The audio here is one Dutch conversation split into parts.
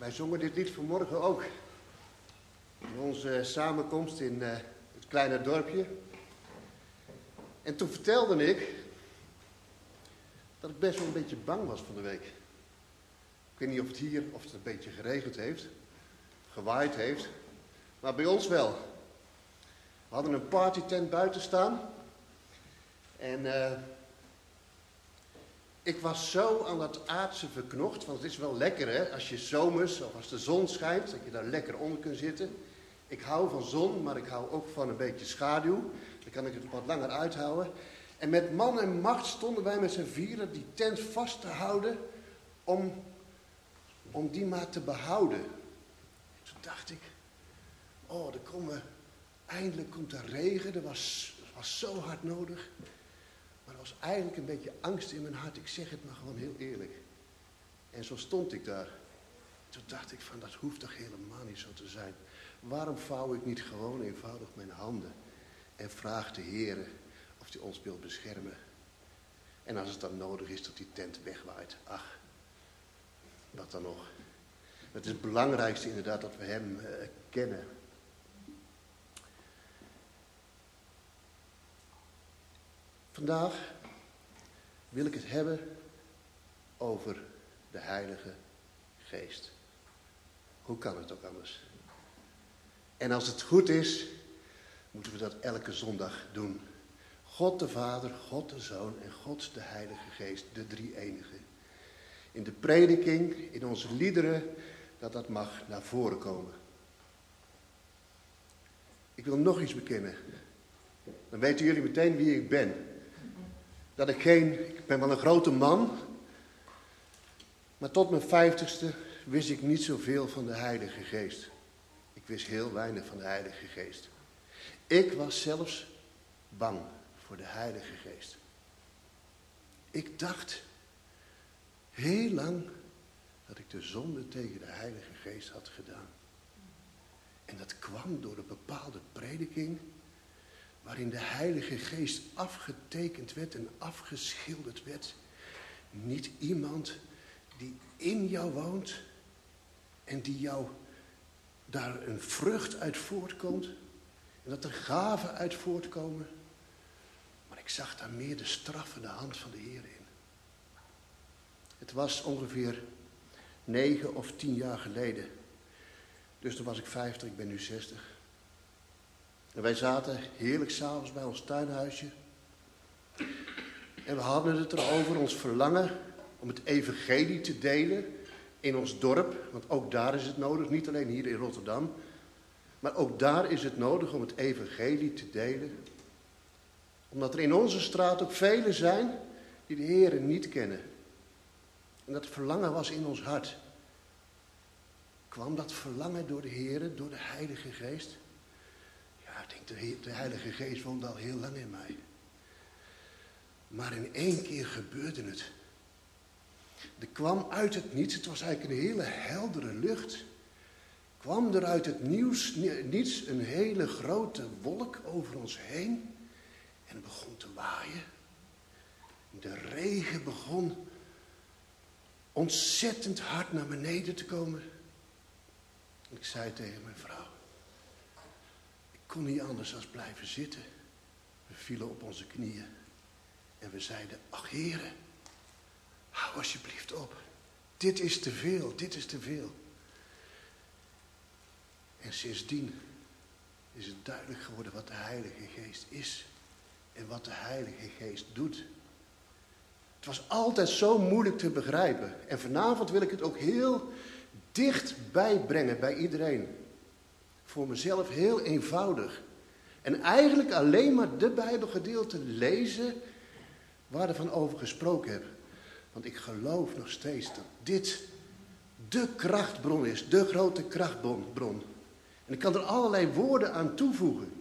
Wij zongen dit lied vanmorgen ook. In onze samenkomst in uh, het kleine dorpje. En toen vertelde ik dat ik best wel een beetje bang was van de week. Ik weet niet of het hier of het een beetje geregend heeft, gewaaid heeft, maar bij ons wel. We hadden een partytent buiten staan en uh, ik was zo aan dat aardse verknocht, want het is wel lekker hè, als je zomers of als de zon schijnt, dat je daar lekker onder kunt zitten. Ik hou van zon, maar ik hou ook van een beetje schaduw. Dan kan ik het wat langer uithouden. En met man en macht stonden wij met z'n vieren die tent vast te houden om, om die maar te behouden. toen dacht ik, oh, er komen, eindelijk komt er regen, er was, was zo hard nodig. Maar er was eigenlijk een beetje angst in mijn hart, ik zeg het maar gewoon heel eerlijk. En zo stond ik daar. Toen dacht ik van, dat hoeft toch helemaal niet zo te zijn. Waarom vouw ik niet gewoon eenvoudig mijn handen en vraag de Heer of hij ons wil beschermen? En als het dan nodig is dat die tent wegwaait, ach, wat dan nog. Het is het belangrijkste inderdaad dat we hem uh, kennen. Vandaag wil ik het hebben over de Heilige Geest. Hoe kan het ook anders? En als het goed is, moeten we dat elke zondag doen. God de Vader, God de Zoon en God de Heilige Geest, de drie enige. In de prediking, in onze liederen, dat dat mag naar voren komen. Ik wil nog iets bekennen. Dan weten jullie meteen wie ik ben. Dat ik geen, ik ben wel een grote man, maar tot mijn vijftigste wist ik niet zoveel van de Heilige Geest. Ik wist heel weinig van de Heilige Geest. Ik was zelfs bang voor de Heilige Geest. Ik dacht heel lang dat ik de zonde tegen de Heilige Geest had gedaan. En dat kwam door een bepaalde prediking waarin de Heilige Geest afgetekend werd en afgeschilderd werd. Niet iemand die in jou woont en die jou daar een vrucht uit voortkomt en dat er gaven uit voortkomen. Maar ik zag daar meer de straffende hand van de Heer in. Het was ongeveer negen of tien jaar geleden. Dus toen was ik vijftig, ik ben nu zestig. En wij zaten heerlijk s'avonds bij ons tuinhuisje. En we hadden het erover, ons verlangen om het evangelie te delen in ons dorp. Want ook daar is het nodig, niet alleen hier in Rotterdam. Maar ook daar is het nodig om het evangelie te delen. Omdat er in onze straat ook velen zijn die de Heer niet kennen. En dat verlangen was in ons hart. Kwam dat verlangen door de Heer, door de Heilige Geest? Denk, de, Heilige Geest woont al heel lang in mij. Maar in één keer gebeurde het. Er kwam uit het niets, het was eigenlijk een hele heldere lucht. Kwam er uit het niets een hele grote wolk over ons heen. En het begon te waaien. De regen begon ontzettend hard naar beneden te komen. Ik zei tegen mijn vrouw, kon niet anders dan blijven zitten. We vielen op onze knieën en we zeiden, ach heren, hou alsjeblieft op. Dit is te veel, dit is te veel. En sindsdien is het duidelijk geworden wat de Heilige Geest is en wat de Heilige Geest doet. Het was altijd zo moeilijk te begrijpen. En vanavond wil ik het ook heel dicht bijbrengen bij iedereen voor mezelf heel eenvoudig. En eigenlijk alleen maar de Bijbelgedeelte lezen waar er van over gesproken heb. Want ik geloof nog steeds dat dit de krachtbron is, de grote krachtbron. En ik kan er allerlei woorden aan toevoegen.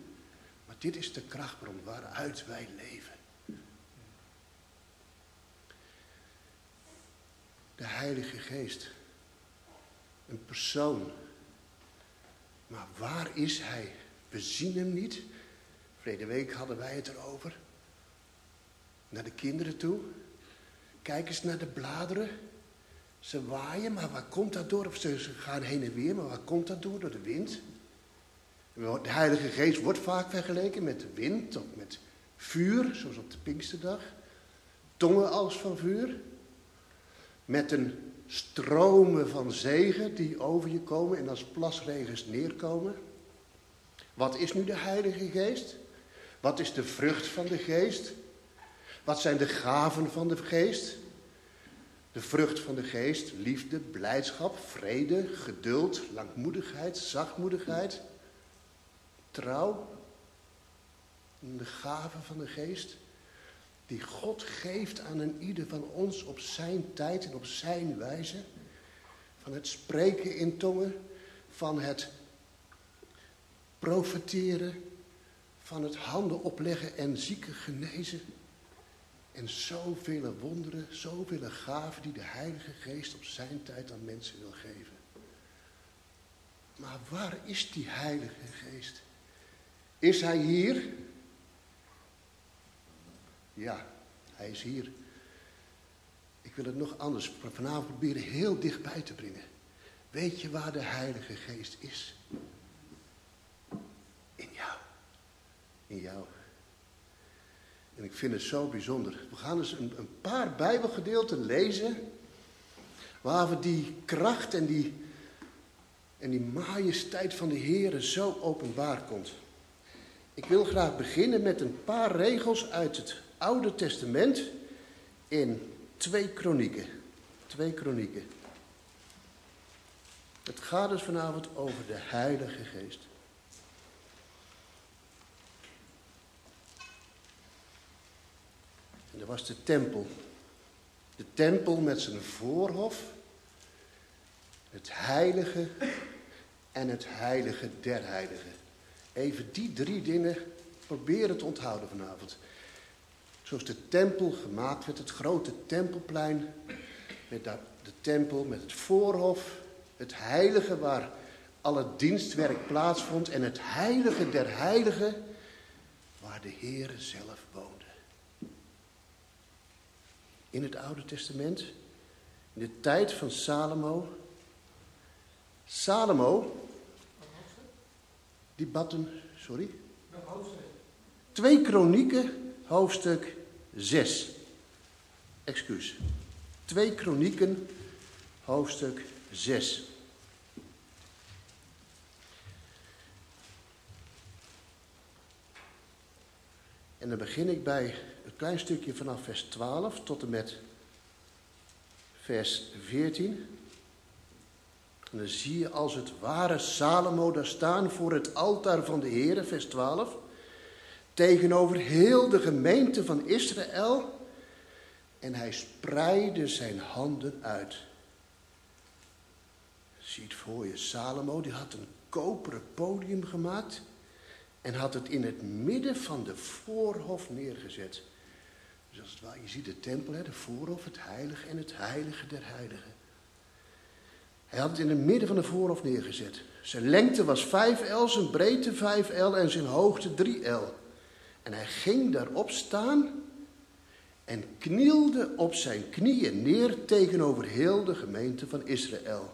Maar dit is de krachtbron waaruit wij leven. De Heilige Geest. Een persoon maar waar is hij? We zien hem niet. Vrede week hadden wij het erover. Naar de kinderen toe. Kijk eens naar de bladeren. Ze waaien, maar waar komt dat door? Of ze gaan heen en weer, maar waar komt dat door? Door de wind. De Heilige Geest wordt vaak vergeleken met de wind of met vuur, zoals op de Pinksterdag. Tongen als van vuur. Met een stromen van zegen die over je komen en als plasregens neerkomen. Wat is nu de Heilige Geest? Wat is de vrucht van de Geest? Wat zijn de gaven van de Geest? De vrucht van de Geest, liefde, blijdschap, vrede, geduld, langmoedigheid, zachtmoedigheid, trouw. De gaven van de Geest die God geeft aan een ieder van ons op zijn tijd en op zijn wijze. Van het spreken in tongen, van het profeteren, van het handen opleggen en zieken genezen. En zoveel wonderen, zoveel gaven die de Heilige Geest op zijn tijd aan mensen wil geven. Maar waar is die Heilige Geest? Is hij hier? Ja, hij is hier. Ik wil het nog anders vanavond proberen heel dichtbij te brengen. Weet je waar de Heilige Geest is? In jou. In jou. En ik vind het zo bijzonder. We gaan eens een, een paar Bijbelgedeelten lezen. Waar we die kracht en die, en die majesteit van de Heer zo openbaar komt. Ik wil graag beginnen met een paar regels uit het Oude Testament in twee kronieken. Twee kronieken. Het gaat dus vanavond over de Heilige Geest. En er was de tempel. De tempel met zijn voorhof, het heilige en het heilige der heiligen. Even die drie dingen proberen te onthouden vanavond. Zoals de tempel gemaakt werd, het grote tempelplein. Met de tempel, met het voorhof. Het heilige waar alle dienstwerk plaatsvond. En het heilige der heiligen waar de Heere zelf woonde. In het Oude Testament, in de tijd van Salomo. Salomo, die batten, sorry. Twee kronieken, hoofdstuk 6. Excuus. 2 Kronieken, hoofdstuk 6. En dan begin ik bij een klein stukje vanaf vers 12 tot en met vers 14. En dan zie je als het ware Salomo daar staan voor het altaar van de Heer, vers 12 tegenover heel de gemeente van Israël en hij spreidde zijn handen uit. Ziet voor je, Salomo die had een koperen podium gemaakt en had het in het midden van de voorhof neergezet. Dus als het ware, je ziet de tempel, de voorhof, het heilige en het heilige der heiligen. Hij had het in het midden van de voorhof neergezet. Zijn lengte was 5 L, zijn breedte 5 L en zijn hoogte 3 L. En hij ging daarop staan en knielde op zijn knieën neer tegenover heel de gemeente van Israël.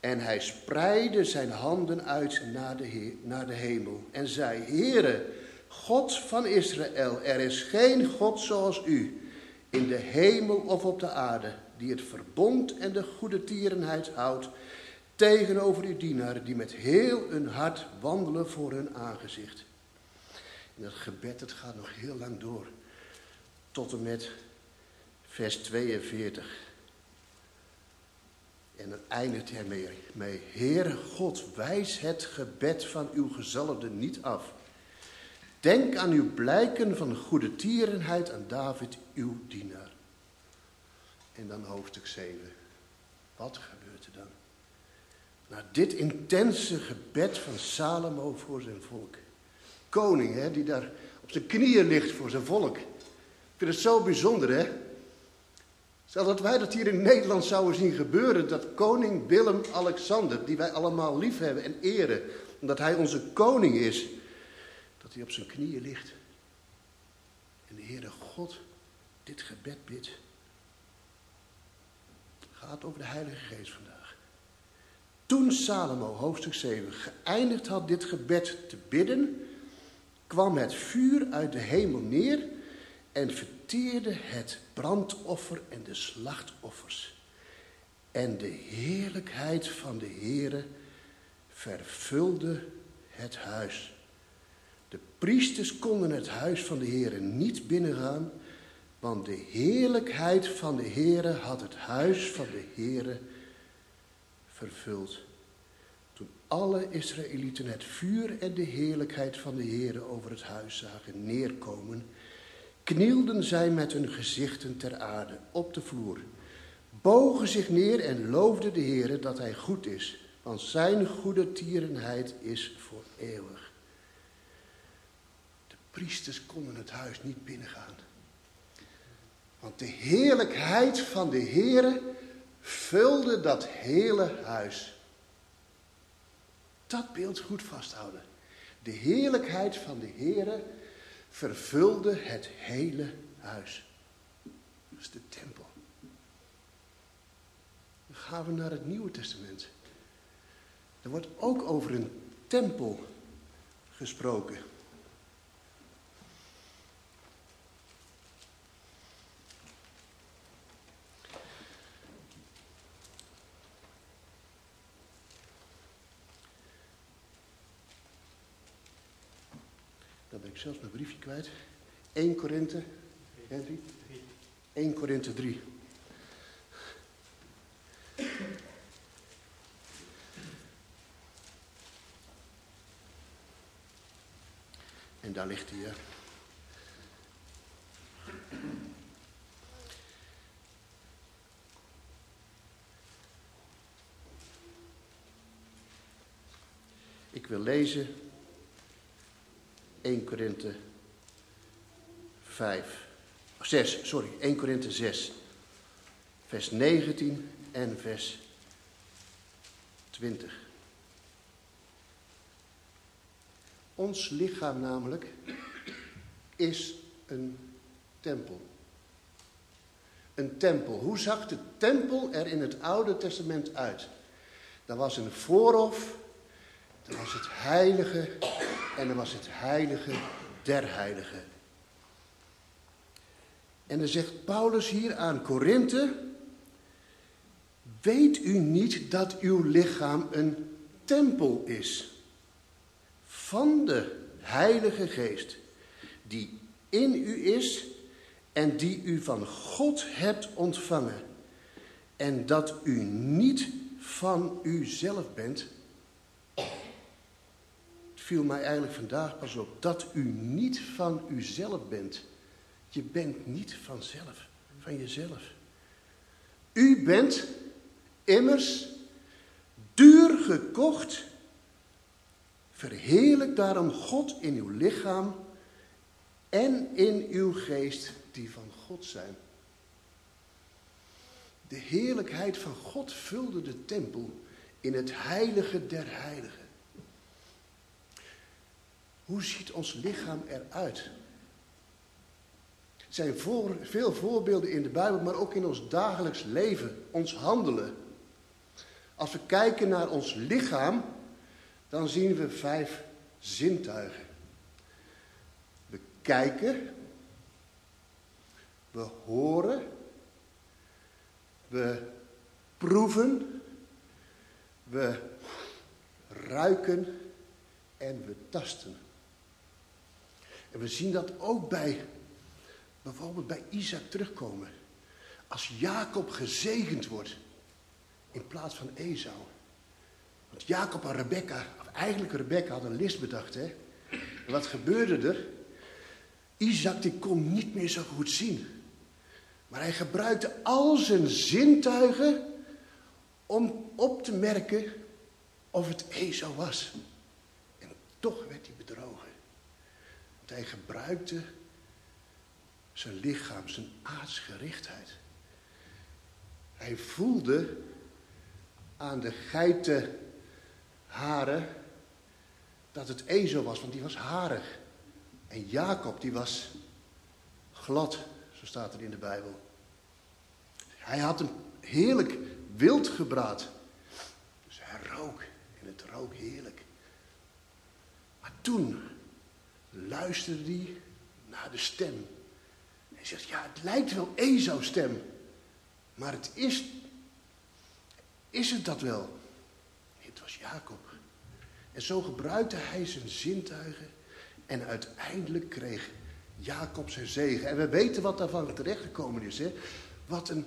En hij spreidde zijn handen uit naar de, naar de hemel en zei, Heere, God van Israël, er is geen God zoals u, in de hemel of op de aarde, die het verbond en de goede tierenheid houdt tegenover uw dienaren, die met heel hun hart wandelen voor hun aangezicht. En dat gebed, het gaat nog heel lang door. Tot en met vers 42. En dan eindigt hij mee, mee. Heere God, wijs het gebed van uw gezalfde niet af. Denk aan uw blijken van goede tierenheid aan David, uw dienaar. En dan hoofdstuk 7. Wat gebeurt er dan? Na dit intense gebed van Salomo voor zijn volk koning, hè, die daar op zijn knieën ligt voor zijn volk. Ik vind het zo bijzonder, hè? Stel dat wij dat hier in Nederland zouden zien gebeuren, dat koning Willem-Alexander, die wij allemaal lief hebben en eren, omdat hij onze koning is, dat hij op zijn knieën ligt. En de Heere God dit gebed bidt. Ga gaat over de Heilige Geest vandaag. Toen Salomo, hoofdstuk 7, geëindigd had dit gebed te bidden, kwam het vuur uit de hemel neer en verteerde het brandoffer en de slachtoffers. En de heerlijkheid van de Heere vervulde het huis. De priesters konden het huis van de Heere niet binnengaan, want de heerlijkheid van de Heere had het huis van de Heere vervuld. Alle Israëlieten het vuur en de heerlijkheid van de Heere over het huis zagen neerkomen, knielden zij met hun gezichten ter aarde op de vloer, bogen zich neer en loofden de Heere dat hij goed is, want zijn goede tierenheid is voor eeuwig. De priesters konden het huis niet binnengaan. Want de heerlijkheid van de Heere vulde dat hele huis. Dat beeld goed vasthouden. De heerlijkheid van de Heere vervulde het hele huis. Dat is de tempel. Dan gaan we naar het Nieuwe Testament. Er wordt ook over een tempel gesproken. Zelfs mijn briefje kwijt. 1 Korinthe. 1 Korinthe 3. En daar ligt hij. Ik wil lezen 1 Korinthe 5, 6, sorry, 1 Korinthe 6, vers 19 en vers 20. Ons lichaam namelijk is een tempel. Een tempel. Hoe zag de tempel er in het Oude Testament uit? Dat was een voorhof, dat was het heilige en dan was het heilige der heiligen. En dan zegt Paulus hier aan Korinthe, weet u niet dat uw lichaam een tempel is van de Heilige Geest, die in u is en die u van God hebt ontvangen, en dat u niet van uzelf bent, viel mij eigenlijk vandaag pas op. Dat u niet van uzelf bent. Je bent niet vanzelf, van jezelf. U bent immers duur gekocht. Verheerlijk daarom God in uw lichaam en in uw geest die van God zijn. De heerlijkheid van God vulde de tempel in het heilige der heiligen. Hoe ziet ons lichaam eruit? Er zijn voor, veel voorbeelden in de Bijbel, maar ook in ons dagelijks leven, ons handelen. Als we kijken naar ons lichaam, dan zien we vijf zintuigen. We kijken, we horen, we proeven, we ruiken en we tasten. En we zien dat ook bij, bijvoorbeeld bij Isaac terugkomen. Als Jacob gezegend wordt in plaats van Esau. Want Jacob en Rebecca, of eigenlijk Rebecca had een list bedacht. Hè? En wat gebeurde er? Isaac die kon niet meer zo goed zien. Maar hij gebruikte al zijn zintuigen om op te merken of het Esau was. En toch werd hij bedrogen hij gebruikte zijn lichaam, zijn aardsgerichtheid. Hij voelde aan de geitenharen dat het ezel was, want die was harig. En Jacob, die was glad, zo staat er in de Bijbel. Hij had een heerlijk wildgebraad. Dus hij rook en het rook heerlijk. Maar toen luisterde hij naar de stem. Hij zegt, ja, het lijkt wel Ezou's stem. Maar het is, is het dat wel? Het was Jacob. En zo gebruikte hij zijn zintuigen en uiteindelijk kreeg Jacob zijn zegen. En we weten wat daarvan terechtgekomen is. Hè? Wat een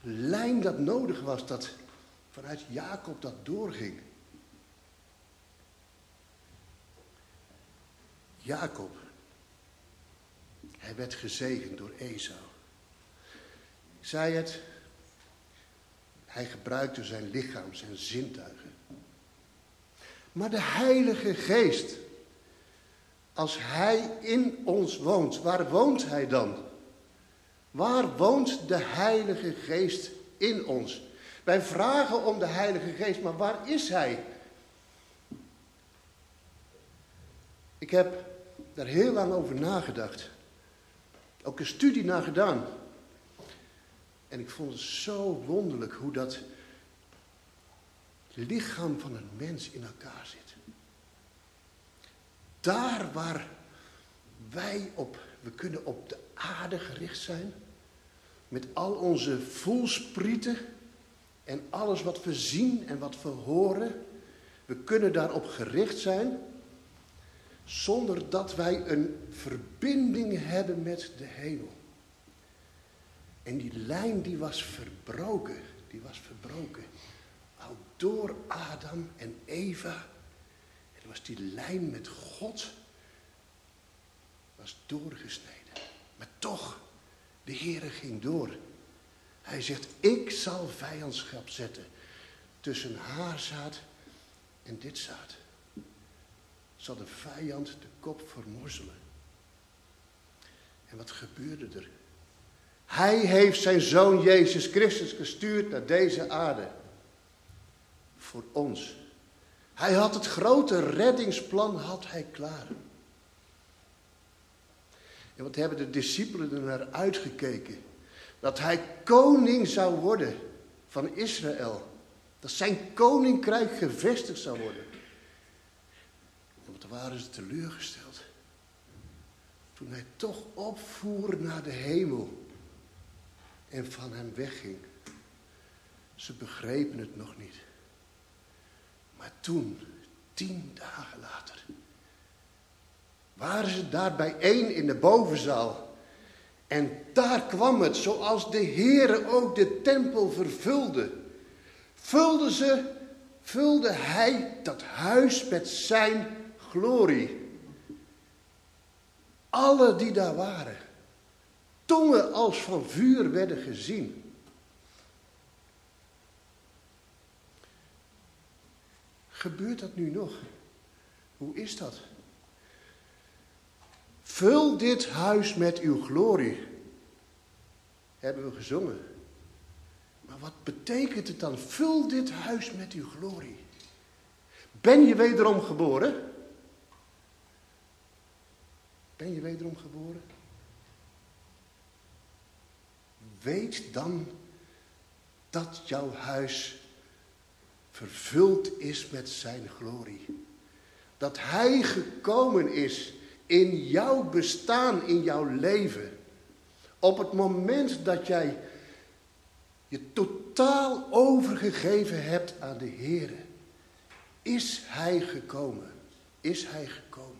lijn dat nodig was, dat vanuit Jacob dat doorging. Jacob, hij werd gezegend door Esau. Zei het, hij gebruikte zijn lichaam, zijn zintuigen. Maar de Heilige Geest, als Hij in ons woont, waar woont Hij dan? Waar woont de Heilige Geest in ons? Wij vragen om de Heilige Geest, maar waar is Hij? Ik heb daar heel lang over nagedacht. Ook een studie naar gedaan. En ik vond het zo wonderlijk hoe dat lichaam van een mens in elkaar zit. Daar waar wij op, we kunnen op de aarde gericht zijn, met al onze voelsprieten en alles wat we zien en wat we horen, we kunnen daarop gericht zijn, zonder dat wij een verbinding hebben met de hemel. En die lijn die was verbroken, die was verbroken. Al door Adam en Eva. En was die lijn met God was doorgesneden. Maar toch, de Heere ging door. Hij zegt, ik zal vijandschap zetten tussen haar zaad en dit zaad. Zal de vijand de kop vermorzelen. En wat gebeurde er? Hij heeft zijn zoon Jezus Christus gestuurd naar deze aarde. Voor ons. Hij had het grote reddingsplan had hij klaar. En wat hebben de discipelen er naar uitgekeken? Dat hij koning zou worden van Israël. Dat zijn koninkrijk gevestigd zou worden. Waren ze teleurgesteld. Toen hij toch opvoer naar de hemel en van hem wegging. Ze begrepen het nog niet. Maar toen, tien dagen later, waren ze daar bijeen in de bovenzaal. En daar kwam het, zoals de Heere ook de tempel vervulde. Vulde ze, vulde hij dat huis met zijn glorie. Alle die daar waren, tongen als van vuur werden gezien. Gebeurt dat nu nog? Hoe is dat? Vul dit huis met uw glorie. Hebben we gezongen. Maar wat betekent het dan? Vul dit huis met uw glorie. Ben je wederom geboren? Ben je wederom geboren? Weet dan dat jouw huis vervuld is met zijn glorie. Dat hij gekomen is in jouw bestaan, in jouw leven. Op het moment dat jij je totaal overgegeven hebt aan de Heer, is hij gekomen. Is hij gekomen.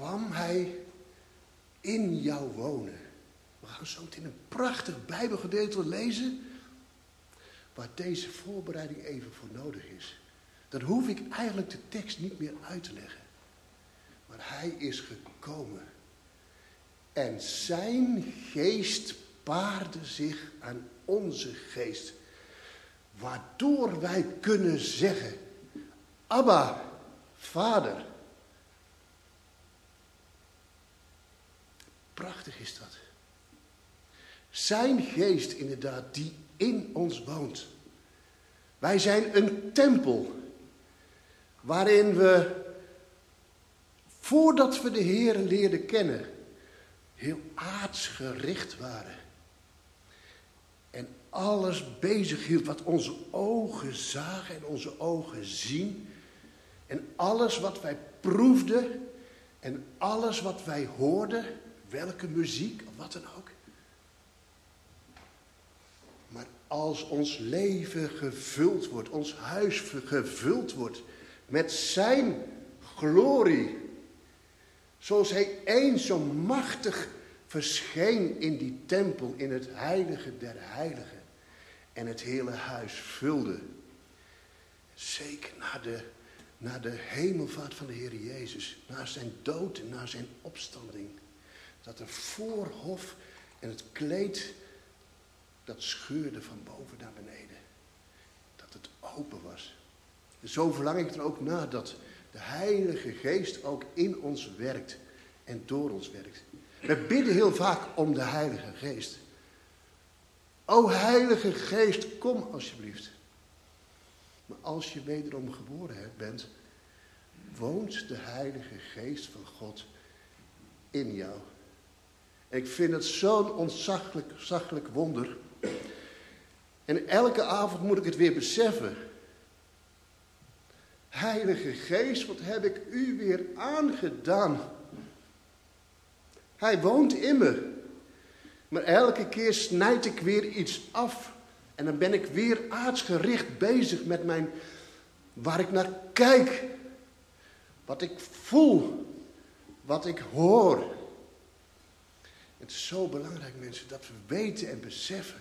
Kwam hij in jou wonen. We gaan zo meteen een prachtig Bijbelgedeelte lezen. Waar deze voorbereiding even voor nodig is. Dan hoef ik eigenlijk de tekst niet meer uit te leggen. Maar hij is gekomen. En zijn geest paarde zich aan onze geest. Waardoor wij kunnen zeggen, Abba, Vader. Prachtig is dat. Zijn geest inderdaad die in ons woont. Wij zijn een tempel waarin we, voordat we de Heer leerden kennen, heel aardsgericht waren. En alles bezig hield wat onze ogen zagen en onze ogen zien. En alles wat wij proefden en alles wat wij hoorden, welke muziek of wat dan ook. Maar als ons leven gevuld wordt, ons huis gevuld wordt met Zijn glorie, zoals Hij eens zo machtig verscheen in die tempel, in het heilige der heiligen, en het hele huis vulde. Zeker na de, na de hemelvaart van de Heer Jezus, na zijn dood en na zijn opstanding, dat er voorhof en het kleed dat scheurde van boven naar beneden. Dat het open was. zo verlang ik er ook na dat de Heilige Geest ook in ons werkt en door ons werkt. We bidden heel vaak om de Heilige Geest. O Heilige Geest, kom alsjeblieft. Maar als je wederom geboren bent, woont de Heilige Geest van God in jou. Ik vind het zo'n ontzaglijk wonder en elke avond moet ik het weer beseffen. Heilige Geest, wat heb ik u weer aangedaan? Hij woont in me. Maar elke keer snijd ik weer iets af. En dan ben ik weer aardsgericht bezig met mijn, waar ik naar kijk. Wat ik voel. Wat ik hoor. Het zo belangrijk mensen dat we weten en beseffen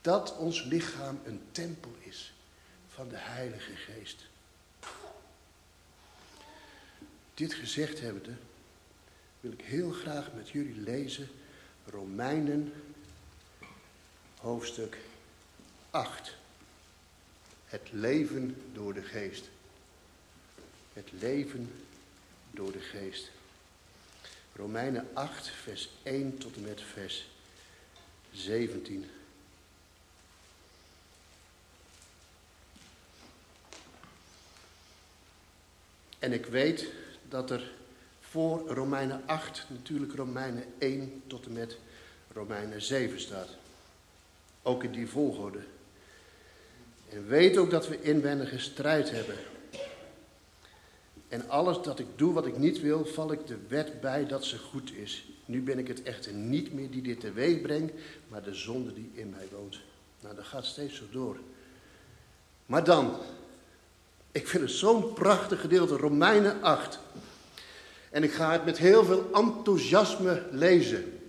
dat ons lichaam een tempel is van de Heilige Geest. Dit gezegd hebbende, wil ik heel graag met jullie lezen Romeinen hoofdstuk 8. Het leven door de geest. Het leven door de geest. Romeinen 8, vers 1 tot en met vers 17. En ik weet dat er voor Romeinen 8 natuurlijk Romeinen 1 tot en met Romeinen 7 staat. Ook in die volgorde. En weet ook dat we inwendige strijd hebben. En alles dat ik doe wat ik niet wil, val ik de wet bij dat ze goed is. Nu ben ik het echter niet meer die dit teweeg brengt, maar de zonde die in mij woont. Nou, dat gaat steeds zo door. Maar dan, ik vind het zo'n prachtig gedeelte, Romeinen 8. En ik ga het met heel veel enthousiasme lezen.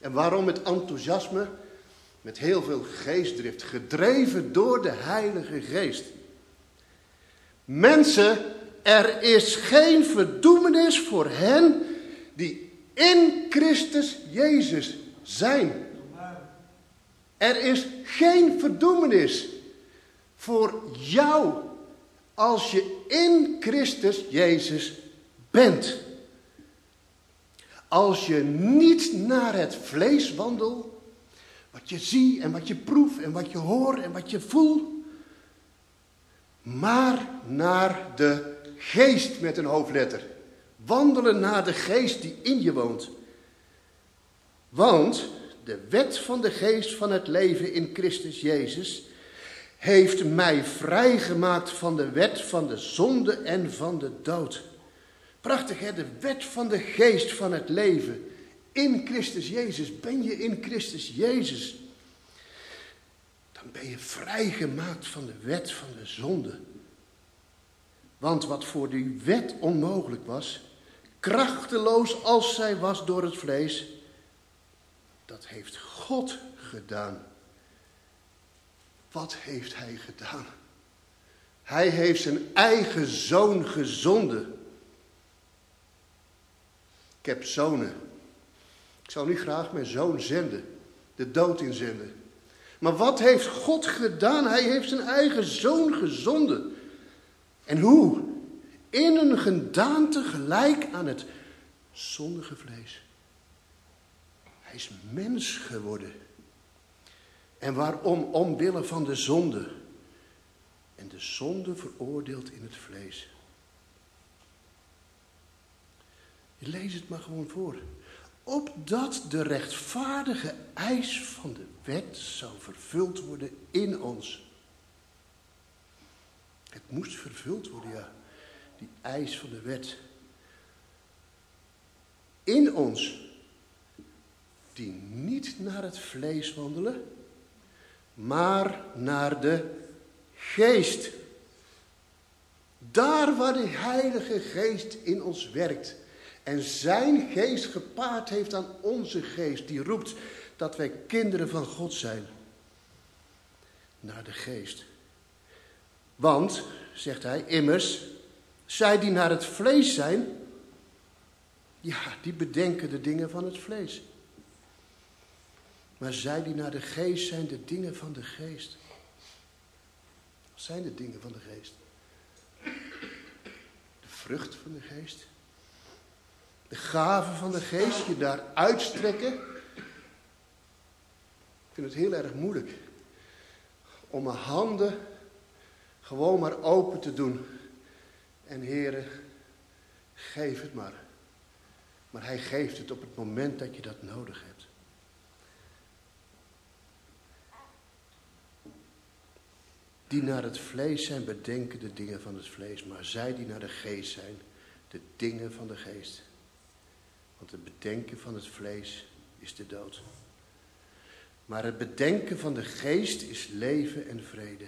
En waarom met enthousiasme? Met heel veel geestdrift, gedreven door de Heilige Geest. Mensen, er is geen verdoemenis voor hen die in Christus Jezus zijn. Er is geen verdoemenis voor jou als je in Christus Jezus bent. Als je niet naar het vlees wandelt, wat je ziet en wat je proeft en wat je hoort en wat je voelt, maar naar de geest met een hoofdletter. Wandelen naar de geest die in je woont. Want de wet van de geest van het leven in Christus Jezus heeft mij vrijgemaakt van de wet van de zonde en van de dood. Prachtig hè, de wet van de geest van het leven. In Christus Jezus, ben je in Christus Jezus. Dan ben je vrijgemaakt van de wet van de zonde. Want wat voor die wet onmogelijk was, krachteloos als zij was door het vlees, dat heeft God gedaan. Wat heeft hij gedaan? Hij heeft zijn eigen zoon gezonden. Ik heb zonen. Ik zou nu graag mijn zoon zenden, de dood inzenden. Maar wat heeft God gedaan? Hij heeft zijn eigen zoon gezonden. En hoe? In een gedaante gelijk aan het zondige vlees. Hij is mens geworden. En waarom? Omwille van de zonde. En de zonde veroordeelt in het vlees. Je lees het maar gewoon voor. opdat de rechtvaardige eis van de wet zou vervuld worden in ons. Het moest vervuld worden, ja, die eis van de wet. In ons, die niet naar het vlees wandelen, maar naar de geest. Daar waar de Heilige Geest in ons werkt en zijn geest gepaard heeft aan onze geest, die roept dat wij kinderen van God zijn. Naar de geest. Want, zegt hij, immers, zij die naar het vlees zijn, ja, die bedenken de dingen van het vlees. Maar zij die naar de geest zijn, de dingen van de geest. Wat zijn de dingen van de geest? De vrucht van de geest. De gaven van de geest, je daar uitstrekken. Ik vind het heel erg moeilijk om mijn handen gewoon maar open te doen. En heren, geef het maar. Maar hij geeft het op het moment dat je dat nodig hebt. Die naar het vlees zijn, bedenken de dingen van het vlees. Maar zij die naar de geest zijn, de dingen van de geest. Want het bedenken van het vlees is de dood. Maar het bedenken van de geest is leven en vrede.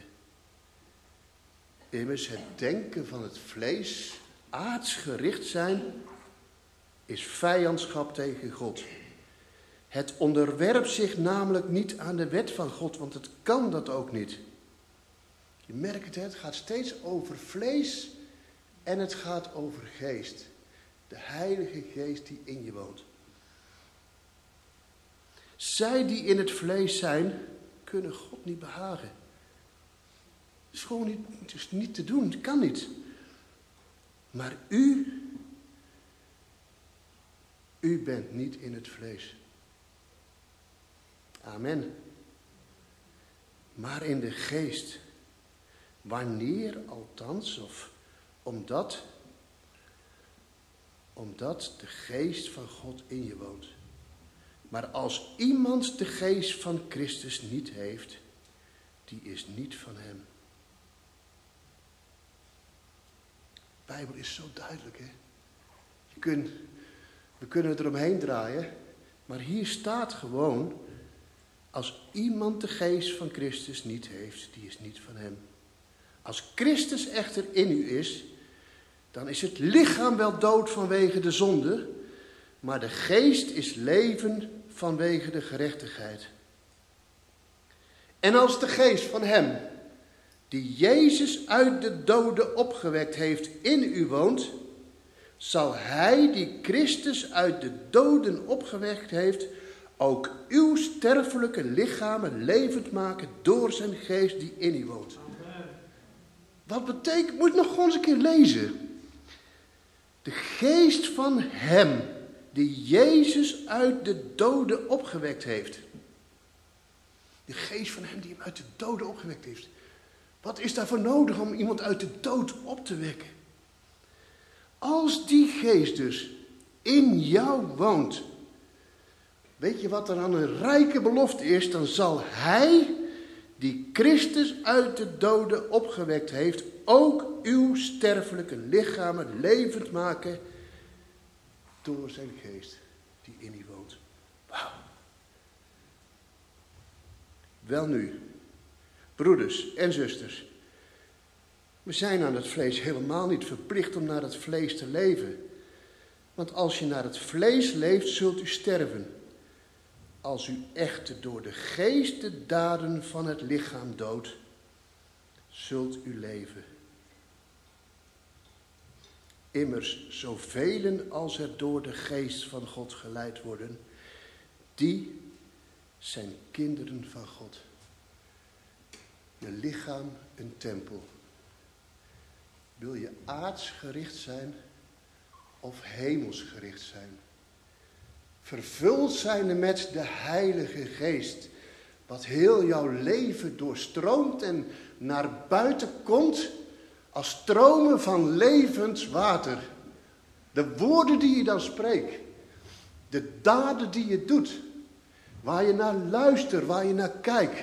Immers het denken van het vlees, aardsgericht zijn, is vijandschap tegen God. Het onderwerpt zich namelijk niet aan de wet van God, want het kan dat ook niet. Je merkt het, het gaat steeds over vlees en het gaat over geest. De Heilige Geest die in je woont. Zij die in het vlees zijn, kunnen God niet behagen. Is gewoon niet, is niet te doen, het kan niet. Maar u, u bent niet in het vlees. Amen. Maar in de geest. Wanneer althans, of omdat omdat de geest van God in je woont. Maar als iemand de geest van Christus niet heeft, die is niet van hem. Bijbel is zo duidelijk, hè? Je kunt, we kunnen het eromheen draaien, maar hier staat gewoon, als iemand de geest van Christus niet heeft, die is niet van hem. Als Christus echter in u is, dan is het lichaam wel dood vanwege de zonde, maar de geest is leven vanwege de gerechtigheid. En als de geest van hem, die Jezus uit de doden opgewekt heeft, in u woont, zal hij die Christus uit de doden opgewekt heeft, ook uw sterfelijke lichamen levend maken door zijn geest die in u woont. Wat betekent, moet ik nog gewoon eens een keer lezen. De geest van Hem die Jezus uit de doden opgewekt heeft. De geest van Hem die Hem uit de doden opgewekt heeft. Wat is daarvoor nodig om iemand uit de dood op te wekken? Als die geest dus in jou woont, weet je wat er dan een rijke belofte is? Dan zal Hij die Christus uit de doden opgewekt heeft, ook uw sterfelijke lichamen levend maken door zijn geest die in u woont. Wauw. Wel nu, broeders en zusters, we zijn aan het vlees helemaal niet verplicht om naar het vlees te leven. Want als je naar het vlees leeft, zult u sterven. Als u echter door de geest de daden van het lichaam doodt, zult u leven. Immers, zoveel als er door de geest van God geleid worden, die zijn kinderen van God. Je lichaam een tempel. Wil je aardsgericht zijn of hemelsgericht zijn? Vervuld zijn met de Heilige Geest. Wat heel jouw leven doorstroomt en naar buiten komt als stromen van levend water. De woorden die je dan spreekt. De daden die je doet, waar je naar luistert, waar je naar kijkt,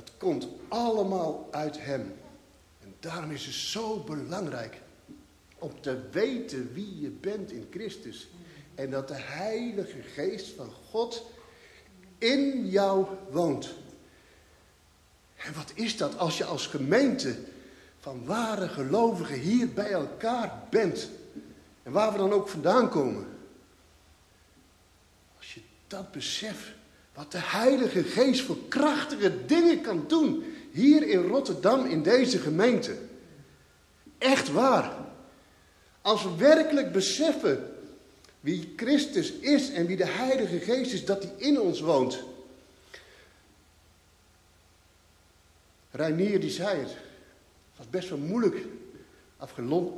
dat komt allemaal uit Hem. En daarom is het zo belangrijk om te weten wie je bent in Christus. En dat de Heilige Geest van God in jou woont. En wat is dat als je als gemeente van ware gelovigen hier bij elkaar bent? En waar we dan ook vandaan komen. Als je dat beseft, wat de Heilige Geest voor krachtige dingen kan doen hier in Rotterdam in deze gemeente. Echt waar. Als we werkelijk beseffen wie Christus is en wie de Heilige Geest is, dat hij in ons woont. Reinier die zei het. Het was best wel moeilijk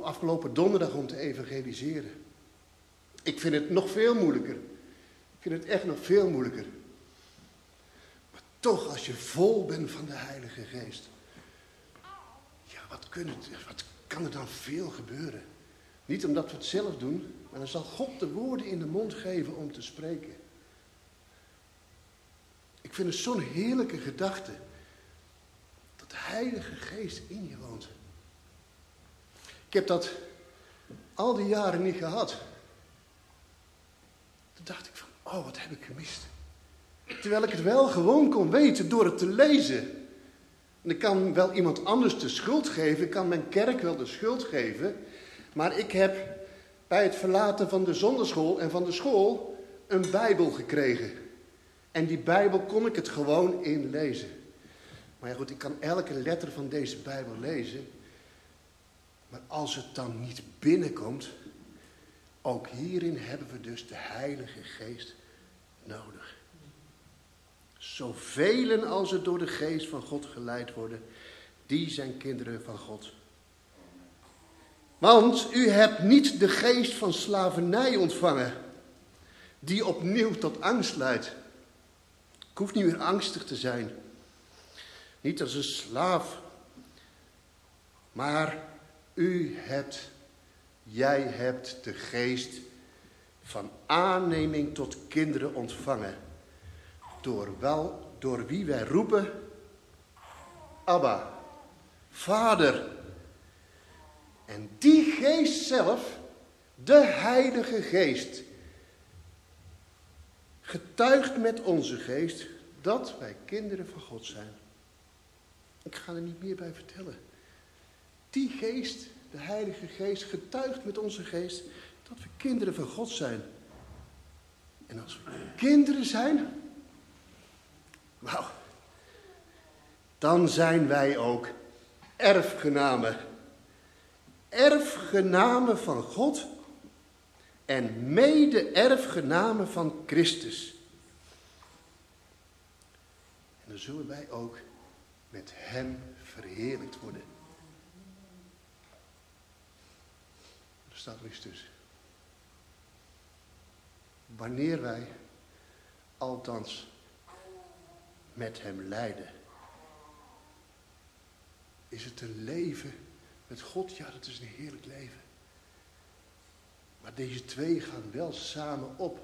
afgelopen donderdag om te evangeliseren. Ik vind het nog veel moeilijker. Ik vind het echt nog veel moeilijker. Toch, als je vol bent van de Heilige Geest. Ja, wat, wat kan er dan veel gebeuren? Niet omdat we het zelf doen, maar dan zal God de woorden in de mond geven om te spreken. Ik vind het zo'n heerlijke gedachte. Dat de Heilige Geest in je woont. Ik heb dat al die jaren niet gehad. Toen dacht ik van, oh wat heb ik gemist. Terwijl ik het wel gewoon kon weten door het te lezen. En ik kan wel iemand anders de schuld geven, ik kan mijn kerk wel de schuld geven. Maar ik heb bij het verlaten van de zonderschool en van de school een Bijbel gekregen. En die Bijbel kon ik het gewoon in lezen. Maar ja goed, ik kan elke letter van deze Bijbel lezen. Maar als het dan niet binnenkomt, ook hierin hebben we dus de Heilige Geest nodig. Zoveel als er door de Geest van God geleid worden, die zijn kinderen van God. Want u hebt niet de geest van slavernij ontvangen, die opnieuw tot angst leidt. Ik hoef niet meer angstig te zijn. Niet als een slaaf, maar u hebt, jij hebt de geest van aanneming tot kinderen ontvangen. Door, wel, door wie wij roepen, Abba, Vader. En die geest zelf, de Heilige Geest, getuigt met onze geest dat wij kinderen van God zijn. Ik ga er niet meer bij vertellen. Die geest, de Heilige Geest, getuigt met onze geest dat we kinderen van God zijn. En als we kinderen zijn, wauw, dan zijn wij ook erfgenamen. Erfgenamen van God en mede-erfgenamen van Christus. En dan zullen wij ook met Hem verheerlijkt worden. staat er tussen. Wanneer wij, althans, met hem lijden, is het een leven met God? Ja, dat is een heerlijk leven. Maar deze twee gaan wel samen op.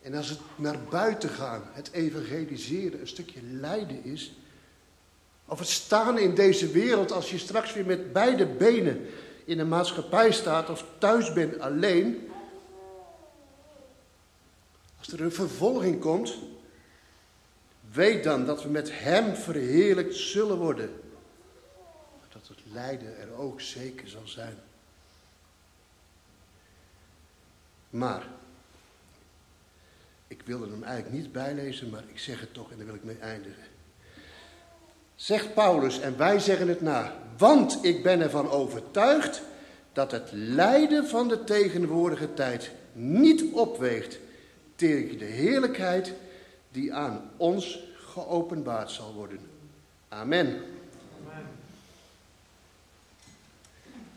En als het naar buiten gaan, het evangeliseren, een stukje lijden is. Of het staan in deze wereld, als je straks weer met beide benen in een maatschappij staat of thuis bent alleen. Als er een vervolging komt, weet dan dat we met Hem verheerlijkt zullen worden. Dat het lijden er ook zeker zal zijn. Maar, ik wilde hem eigenlijk niet bijlezen, maar ik zeg het toch en daar wil ik mee eindigen. Zegt Paulus, en wij zeggen het na, want ik ben ervan overtuigd dat het lijden van de tegenwoordige tijd niet opweegt tegen de heerlijkheid die aan ons geopenbaard zal worden. Amen. Amen.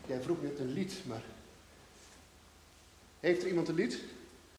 Jij vroeg net een lied, maar heeft er iemand een lied?